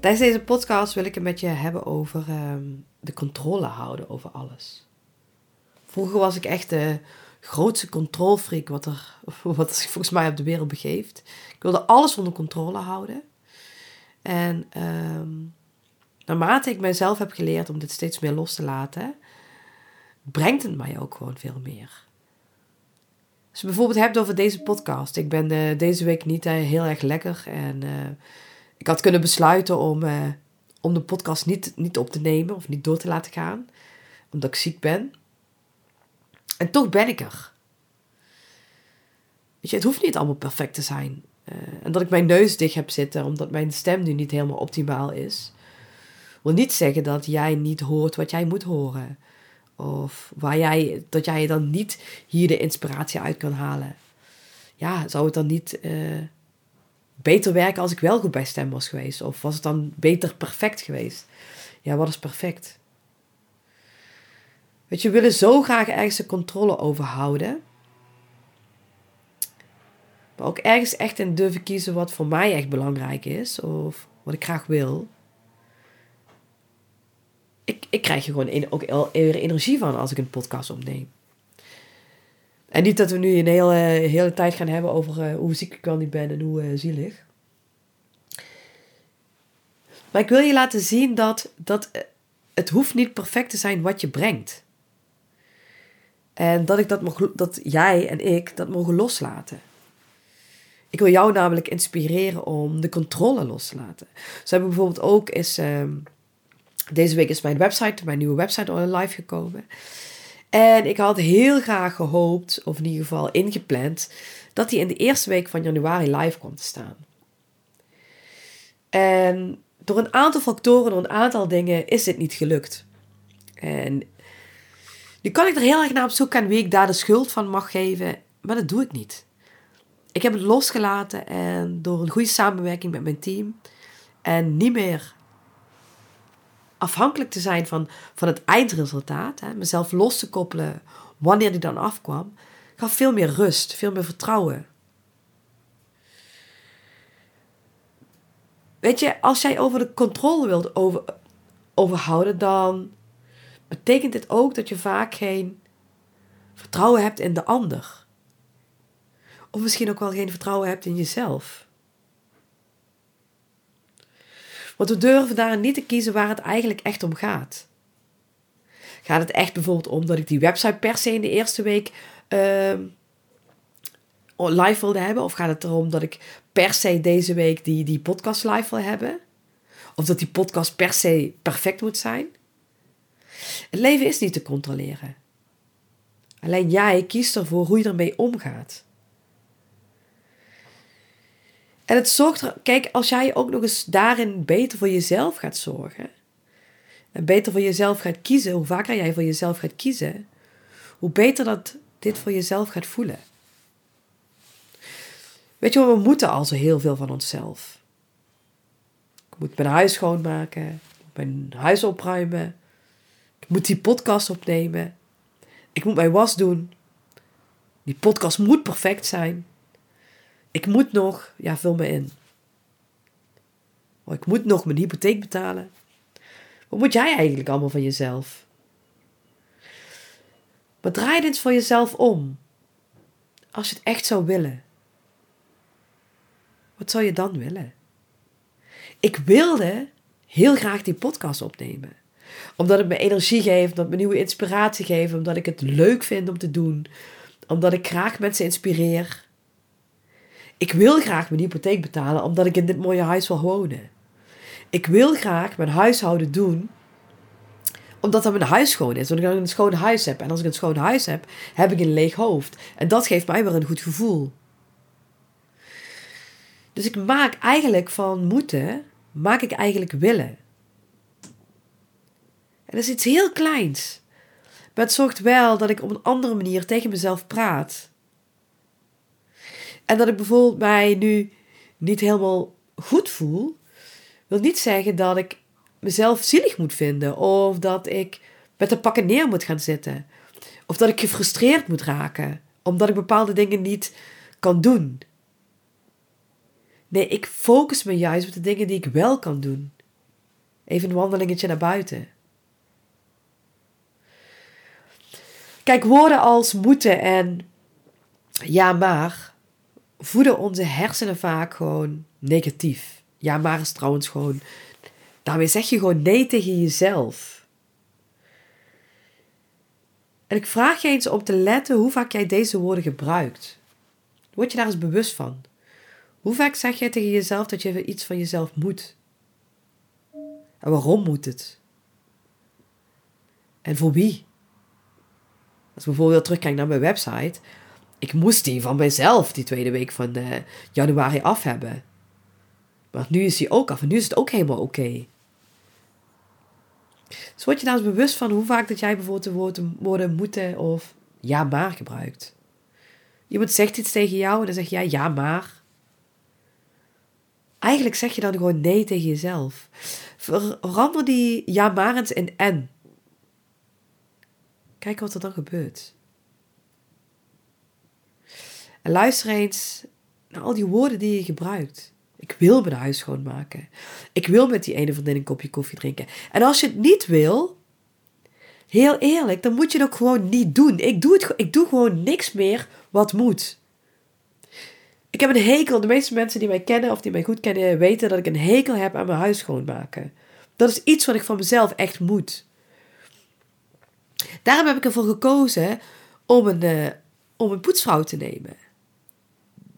Tijdens deze podcast wil ik het met je hebben over ehm, de controle houden over alles. Vroeger was ik echt de grootste controlfreak wat er, wat zich volgens mij op de wereld begeeft. Ik wilde alles onder controle houden. En ehm, naarmate ik mijzelf heb geleerd om dit steeds meer los te laten, brengt het mij ook gewoon veel meer. Als je bijvoorbeeld hebt over deze podcast. Ik ben uh, deze week niet uh, heel erg lekker en... Uh, ik had kunnen besluiten om, uh, om de podcast niet, niet op te nemen of niet door te laten gaan, omdat ik ziek ben. En toch ben ik er. Weet je, het hoeft niet allemaal perfect te zijn. Uh, en dat ik mijn neus dicht heb zitten omdat mijn stem nu niet helemaal optimaal is, wil niet zeggen dat jij niet hoort wat jij moet horen. Of waar jij, dat jij dan niet hier de inspiratie uit kan halen. Ja, zou het dan niet. Uh, beter werken als ik wel goed bij stem was geweest? Of was het dan beter perfect geweest? Ja, wat is perfect? Weet je, we willen zo graag ergens de controle over houden. Maar ook ergens echt in durven kiezen wat voor mij echt belangrijk is. Of wat ik graag wil. Ik, ik krijg er gewoon ook eerder energie van als ik een podcast opneem. En niet dat we nu een hele, hele tijd gaan hebben over uh, hoe ziek ik wel niet ben en hoe uh, zielig. Maar ik wil je laten zien dat, dat het hoeft niet perfect te zijn wat je brengt. En dat, ik dat, dat jij en ik dat mogen loslaten. Ik wil jou namelijk inspireren om de controle los te laten. Zo hebben bijvoorbeeld ook is, uh, deze week is mijn website, mijn nieuwe website live gekomen. En ik had heel graag gehoopt, of in ieder geval ingepland, dat die in de eerste week van januari live kwam te staan. En door een aantal factoren, door een aantal dingen, is dit niet gelukt. En nu kan ik er heel erg naar op zoek gaan wie ik daar de schuld van mag geven, maar dat doe ik niet. Ik heb het losgelaten en door een goede samenwerking met mijn team en niet meer afhankelijk te zijn van, van het eindresultaat, hè, mezelf los te koppelen wanneer die dan afkwam, gaf veel meer rust, veel meer vertrouwen. Weet je, als jij over de controle wilt over, overhouden, dan betekent dit ook dat je vaak geen vertrouwen hebt in de ander. Of misschien ook wel geen vertrouwen hebt in jezelf. Want we durven daar niet te kiezen waar het eigenlijk echt om gaat. Gaat het echt bijvoorbeeld om dat ik die website per se in de eerste week uh, live wilde hebben? Of gaat het erom dat ik per se deze week die, die podcast live wil hebben? Of dat die podcast per se perfect moet zijn? Het leven is niet te controleren. Alleen jij kiest ervoor hoe je ermee omgaat. En het zorgt er, kijk, als jij ook nog eens daarin beter voor jezelf gaat zorgen. En beter voor jezelf gaat kiezen, hoe vaker jij voor jezelf gaat kiezen, hoe beter dat dit voor jezelf gaat voelen. Weet je, we moeten al zo heel veel van onszelf. Ik moet mijn huis schoonmaken, mijn huis opruimen, ik moet die podcast opnemen, ik moet mijn was doen. Die podcast moet perfect zijn. Ik moet nog, ja, vul me in. Oh, ik moet nog mijn hypotheek betalen. Wat moet jij eigenlijk allemaal van jezelf? Maar draai dit voor jezelf om. Als je het echt zou willen. Wat zou je dan willen? Ik wilde heel graag die podcast opnemen. Omdat het me energie geeft, omdat het me nieuwe inspiratie geeft, omdat ik het leuk vind om te doen. Omdat ik graag mensen inspireer. Ik wil graag mijn hypotheek betalen omdat ik in dit mooie huis wil wonen. Ik wil graag mijn huishouden doen omdat dat mijn huis schoon is. Omdat ik een schoon huis heb. En als ik een schoon huis heb, heb ik een leeg hoofd. En dat geeft mij weer een goed gevoel. Dus ik maak eigenlijk van moeten, maak ik eigenlijk willen. En dat is iets heel kleins. Maar het zorgt wel dat ik op een andere manier tegen mezelf praat. En dat ik bijvoorbeeld mij nu niet helemaal goed voel, wil niet zeggen dat ik mezelf zielig moet vinden of dat ik met de pakken neer moet gaan zitten. Of dat ik gefrustreerd moet raken omdat ik bepaalde dingen niet kan doen. Nee, ik focus me juist op de dingen die ik wel kan doen. Even een wandelingetje naar buiten. Kijk, woorden als moeten en ja maar voeden onze hersenen vaak gewoon negatief. Ja maar is trouwens gewoon, daarmee zeg je gewoon nee tegen jezelf. En ik vraag je eens om te letten hoe vaak jij deze woorden gebruikt. Word je daar eens bewust van? Hoe vaak zeg jij tegen jezelf dat je iets van jezelf moet? En waarom moet het? En voor wie? Als ik bijvoorbeeld terugkijk naar mijn website. Ik moest die van mijzelf die tweede week van uh, januari af hebben. Maar nu is die ook af en nu is het ook helemaal oké. Dus word je daar eens bewust van hoe vaak dat jij bijvoorbeeld de woorden, woorden moeten of ja maar gebruikt. Iemand zegt iets tegen jou en dan zeg jij ja maar. Eigenlijk zeg je dan gewoon nee tegen jezelf. Verander die ja maar eens in en. Kijk wat er dan gebeurt. En luister eens naar al die woorden die je gebruikt. Ik wil mijn huis schoonmaken. Ik wil met die ene vriendin een kopje koffie drinken. En als je het niet wil, heel eerlijk, dan moet je het ook gewoon niet doen. Ik doe, het, ik doe gewoon niks meer wat moet. Ik heb een hekel. De meeste mensen die mij kennen of die mij goed kennen, weten dat ik een hekel heb aan mijn huis schoonmaken. Dat is iets wat ik van mezelf echt moet. Daarom heb ik ervoor gekozen om een, uh, om een poetsvrouw te nemen.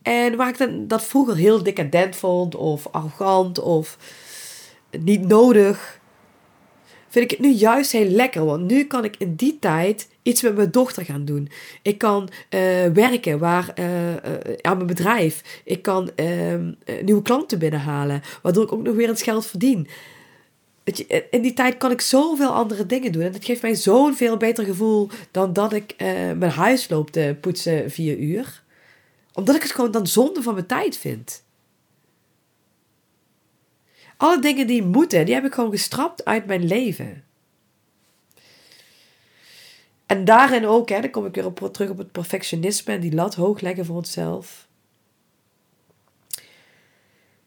En waar ik dat vroeger heel decadent vond, of arrogant, of niet nodig, vind ik het nu juist heel lekker. Want nu kan ik in die tijd iets met mijn dochter gaan doen. Ik kan uh, werken waar, uh, aan mijn bedrijf. Ik kan ehm, nieuwe klanten binnenhalen, waardoor ik ook nog weer eens geld verdien. In die tijd kan ik zoveel andere dingen doen. En dat geeft mij zo'n veel beter gevoel dan dat ik mijn huis loop te poetsen vier uur omdat ik het gewoon dan zonde van mijn tijd vind. Alle dingen die moeten, die heb ik gewoon gestrapt uit mijn leven. En daarin ook, hè, dan kom ik weer op, terug op het perfectionisme en die lat hoog leggen voor onszelf.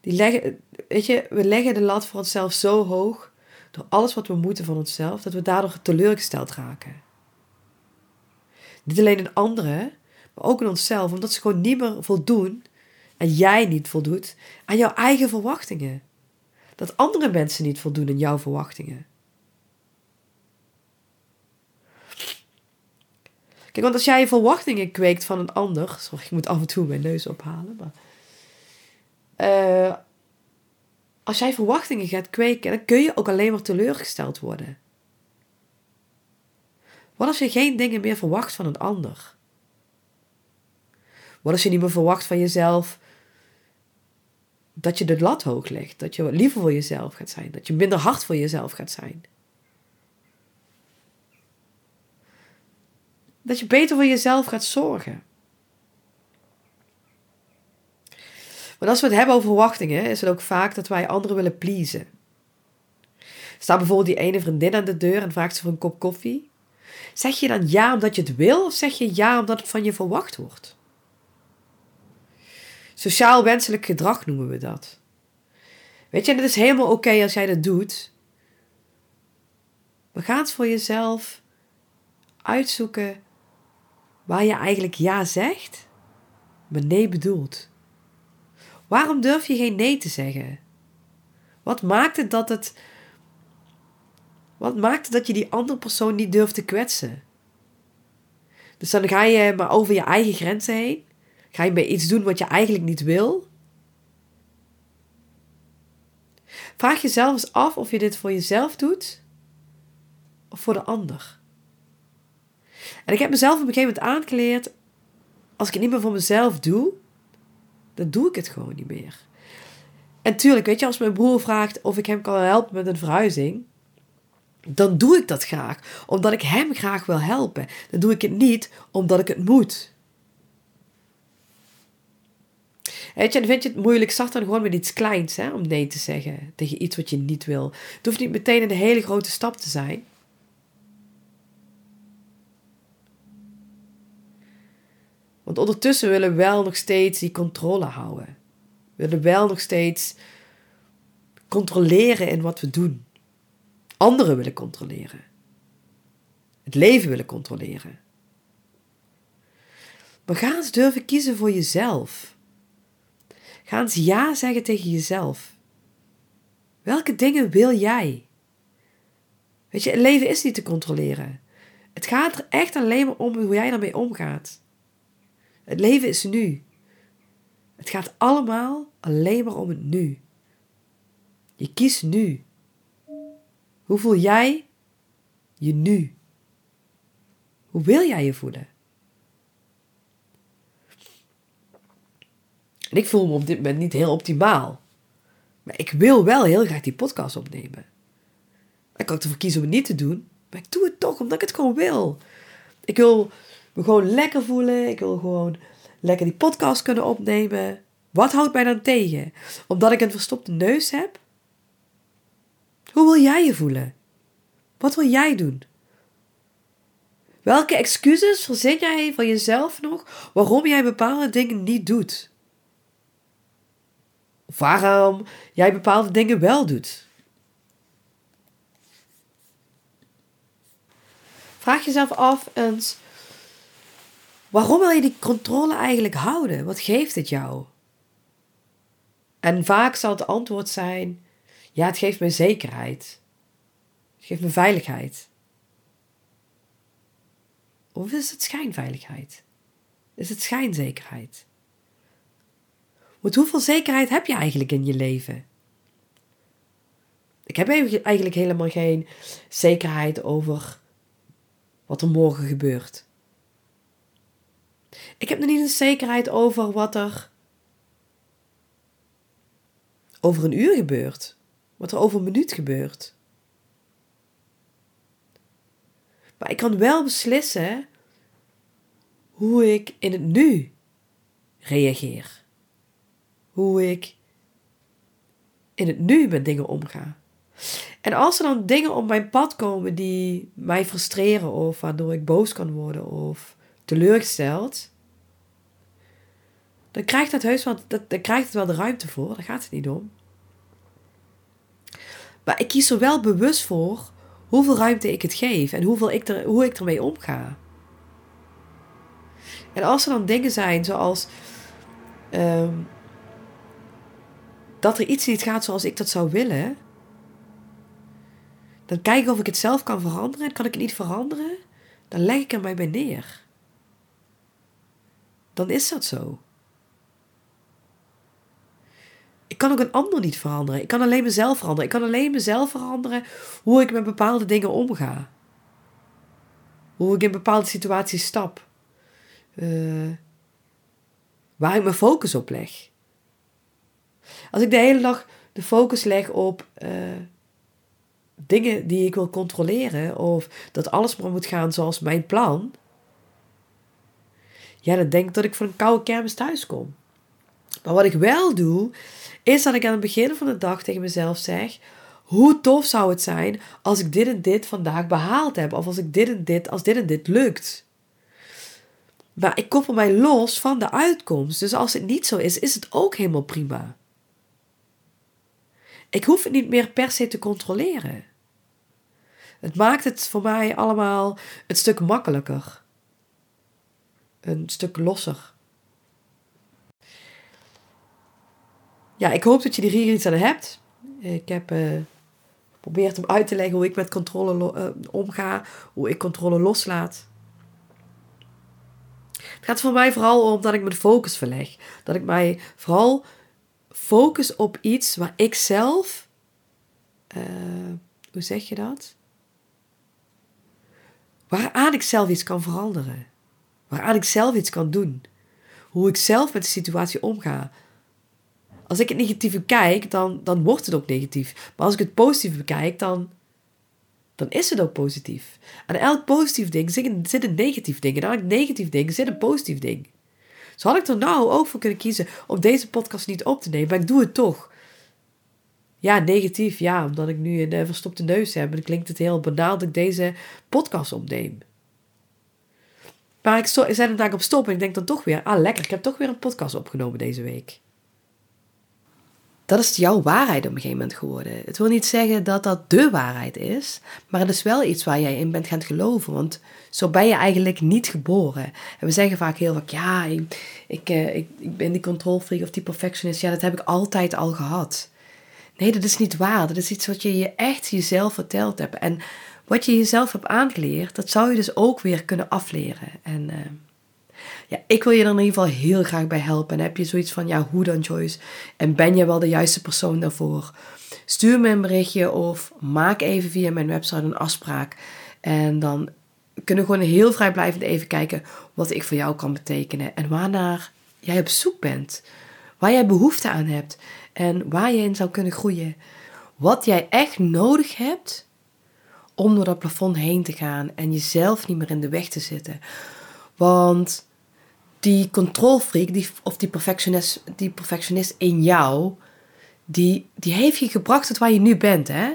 Die leggen, weet je, we leggen de lat voor onszelf zo hoog door alles wat we moeten van onszelf, dat we daardoor teleurgesteld raken. Niet alleen in anderen, maar ook in onszelf, omdat ze gewoon niet meer voldoen en jij niet voldoet aan jouw eigen verwachtingen. Dat andere mensen niet voldoen aan jouw verwachtingen. Kijk, want als jij verwachtingen kweekt van een ander. Sorry, ik moet af en toe mijn neus ophalen. Maar. Uh, als jij verwachtingen gaat kweken, dan kun je ook alleen maar teleurgesteld worden. Wat als je geen dingen meer verwacht van een ander? Wat als je niet meer verwacht van jezelf dat je de lat hoog legt? Dat je liever voor jezelf gaat zijn? Dat je minder hard voor jezelf gaat zijn? Dat je beter voor jezelf gaat zorgen? Want als we het hebben over verwachtingen, is het ook vaak dat wij anderen willen pleasen. Staat bijvoorbeeld die ene vriendin aan de deur en vraagt ze voor een kop koffie. Zeg je dan ja omdat je het wil of zeg je ja omdat het van je verwacht wordt? Sociaal wenselijk gedrag noemen we dat. Weet je, en het is helemaal oké als jij dat doet. Maar ga het voor jezelf uitzoeken waar je eigenlijk ja zegt, maar nee bedoelt. Waarom durf je geen nee te zeggen? Wat maakt het dat het. Wat maakt het dat je die andere persoon niet durft te kwetsen? Dus dan ga je maar over je eigen grenzen heen. Ga je bij iets doen wat je eigenlijk niet wil? Vraag jezelf eens af of je dit voor jezelf doet of voor de ander. En ik heb mezelf op een gegeven moment aangeleerd: als ik het niet meer voor mezelf doe, dan doe ik het gewoon niet meer. En tuurlijk, weet je, als mijn broer vraagt of ik hem kan helpen met een verhuizing, dan doe ik dat graag. Omdat ik hem graag wil helpen. Dan doe ik het niet omdat ik het moet. Weet je, en vind je het moeilijk, start dan gewoon met iets kleins hè, om nee te zeggen tegen iets wat je niet wil. Het hoeft niet meteen een hele grote stap te zijn. Want ondertussen willen we wel nog steeds die controle houden. We willen wel nog steeds controleren in wat we doen. Anderen willen controleren. Het leven willen controleren. Maar ga eens durven kiezen voor jezelf. Ga eens ja zeggen tegen jezelf. Welke dingen wil jij? Weet je, het leven is niet te controleren. Het gaat er echt alleen maar om hoe jij daarmee omgaat. Het leven is nu. Het gaat allemaal alleen maar om het nu. Je kiest nu. Hoe voel jij je nu? Hoe wil jij je voelen? En ik voel me op dit moment niet heel optimaal. Maar ik wil wel heel graag die podcast opnemen. Ik kan ervoor kiezen om het niet te doen. Maar ik doe het toch omdat ik het gewoon wil. Ik wil me gewoon lekker voelen. Ik wil gewoon lekker die podcast kunnen opnemen. Wat houdt mij dan tegen? Omdat ik een verstopte neus heb? Hoe wil jij je voelen? Wat wil jij doen? Welke excuses verzin jij van jezelf nog waarom jij bepaalde dingen niet doet? Waarom jij bepaalde dingen wel doet? Vraag jezelf af eens: waarom wil je die controle eigenlijk houden? Wat geeft het jou? En vaak zal het antwoord zijn: ja, het geeft me zekerheid. Het geeft me veiligheid. Of is het schijnveiligheid? Is het schijnzekerheid? Want hoeveel zekerheid heb je eigenlijk in je leven? Ik heb eigenlijk helemaal geen zekerheid over wat er morgen gebeurt. Ik heb nog niet een zekerheid over wat er over een uur gebeurt. Wat er over een minuut gebeurt. Maar ik kan wel beslissen hoe ik in het nu reageer. Hoe ik in het nu met dingen omga. En als er dan dingen op mijn pad komen die mij frustreren of waardoor ik boos kan worden of teleurgesteld, dan krijgt dat heus wel, dat, dan krijgt het wel de ruimte voor. Daar gaat het niet om. Maar ik kies er wel bewust voor hoeveel ruimte ik het geef en hoeveel ik er, hoe ik ermee omga. En als er dan dingen zijn zoals ehm, dat er iets niet gaat zoals ik dat zou willen, dan kijk ik of ik het zelf kan veranderen. En kan ik het niet veranderen, dan leg ik er mij bij neer. Dan is dat zo. Ik kan ook een ander niet veranderen. Ik kan alleen mezelf veranderen. Ik kan alleen mezelf veranderen hoe ik met bepaalde dingen omga. Hoe ik in bepaalde situaties stap. Uh, waar ik mijn focus op leg. Als ik de hele dag de focus leg op uh, dingen die ik wil controleren, of dat alles maar moet gaan zoals mijn plan, ja, dan denk ik dat ik voor een koude kermis thuis kom. Maar wat ik wel doe, is dat ik aan het begin van de dag tegen mezelf zeg: hoe tof zou het zijn als ik dit en dit vandaag behaald heb, of als ik dit en dit, als dit en dit lukt. Maar ik koppel mij los van de uitkomst. Dus als het niet zo is, is het ook helemaal prima. Ik hoef het niet meer per se te controleren. Het maakt het voor mij allemaal een stuk makkelijker. Een stuk losser. ja, ik hoop dat je hier iets aan hebt. Ik heb uh, geprobeerd om uit te leggen hoe ik met controle uh, omga, hoe ik controle loslaat. Het gaat voor mij vooral om dat ik mijn focus verleg. Dat ik mij vooral focus op iets waar ik zelf, uh, hoe zeg je dat? Waaraan ik zelf iets kan veranderen. Waaraan ik zelf iets kan doen. Hoe ik zelf met de situatie omga. Als ik het negatieve kijk, dan, dan wordt het ook negatief. Maar als ik het positieve bekijk, dan dan is het ook positief. Aan elk positief ding zit een negatief ding. En aan elk negatief ding zit een positief ding. Zo had ik er nou ook voor kunnen kiezen om deze podcast niet op te nemen, maar ik doe het toch. Ja, negatief, ja, omdat ik nu een uh, verstopte neus heb. En klinkt het heel banaal dat ik deze podcast opneem. Maar ik, zet hem daar op stop en ik denk dan toch weer, ah lekker, ik heb toch weer een podcast opgenomen deze week. Dat is jouw waarheid op een gegeven moment geworden. Het wil niet zeggen dat dat de waarheid is, maar het is wel iets waar jij in bent gaan geloven. Want zo ben je eigenlijk niet geboren. En we zeggen vaak heel vaak, ja, ik, ik, eh, ik, ben die controlfreak of die perfectionist. Ja, dat heb ik altijd al gehad. Nee, dat is niet waar. Dat is iets wat je je echt jezelf verteld hebt. En wat je jezelf hebt aangeleerd, dat zou je dus ook weer kunnen afleren. En uh, ja, ik wil je er in ieder geval heel graag bij helpen. En heb je zoiets van, ja, hoe dan Joyce? En ben je wel de juiste persoon daarvoor? Stuur me een berichtje of maak even via mijn website een afspraak. En dan kunnen we gewoon heel vrijblijvend even kijken wat ik voor jou kan betekenen. En waarnaar jij op zoek bent. Waar jij behoefte aan hebt. En waar je in zou kunnen groeien. Wat jij echt nodig hebt om door dat plafond heen te gaan en jezelf niet meer in de weg te zitten. Want die controlfreak, die, of die perfectionist, die perfectionist in jou, die, die heeft je gebracht tot waar je nu bent, hè?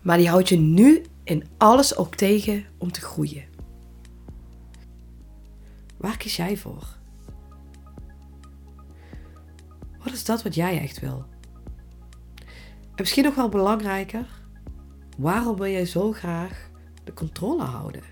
Maar die houdt je nu in alles ook tegen om te groeien. Waar kies jij voor? Wat is dat wat jij echt wil? En misschien nog wel belangrijker, waarom wil jij zo graag de controle houden?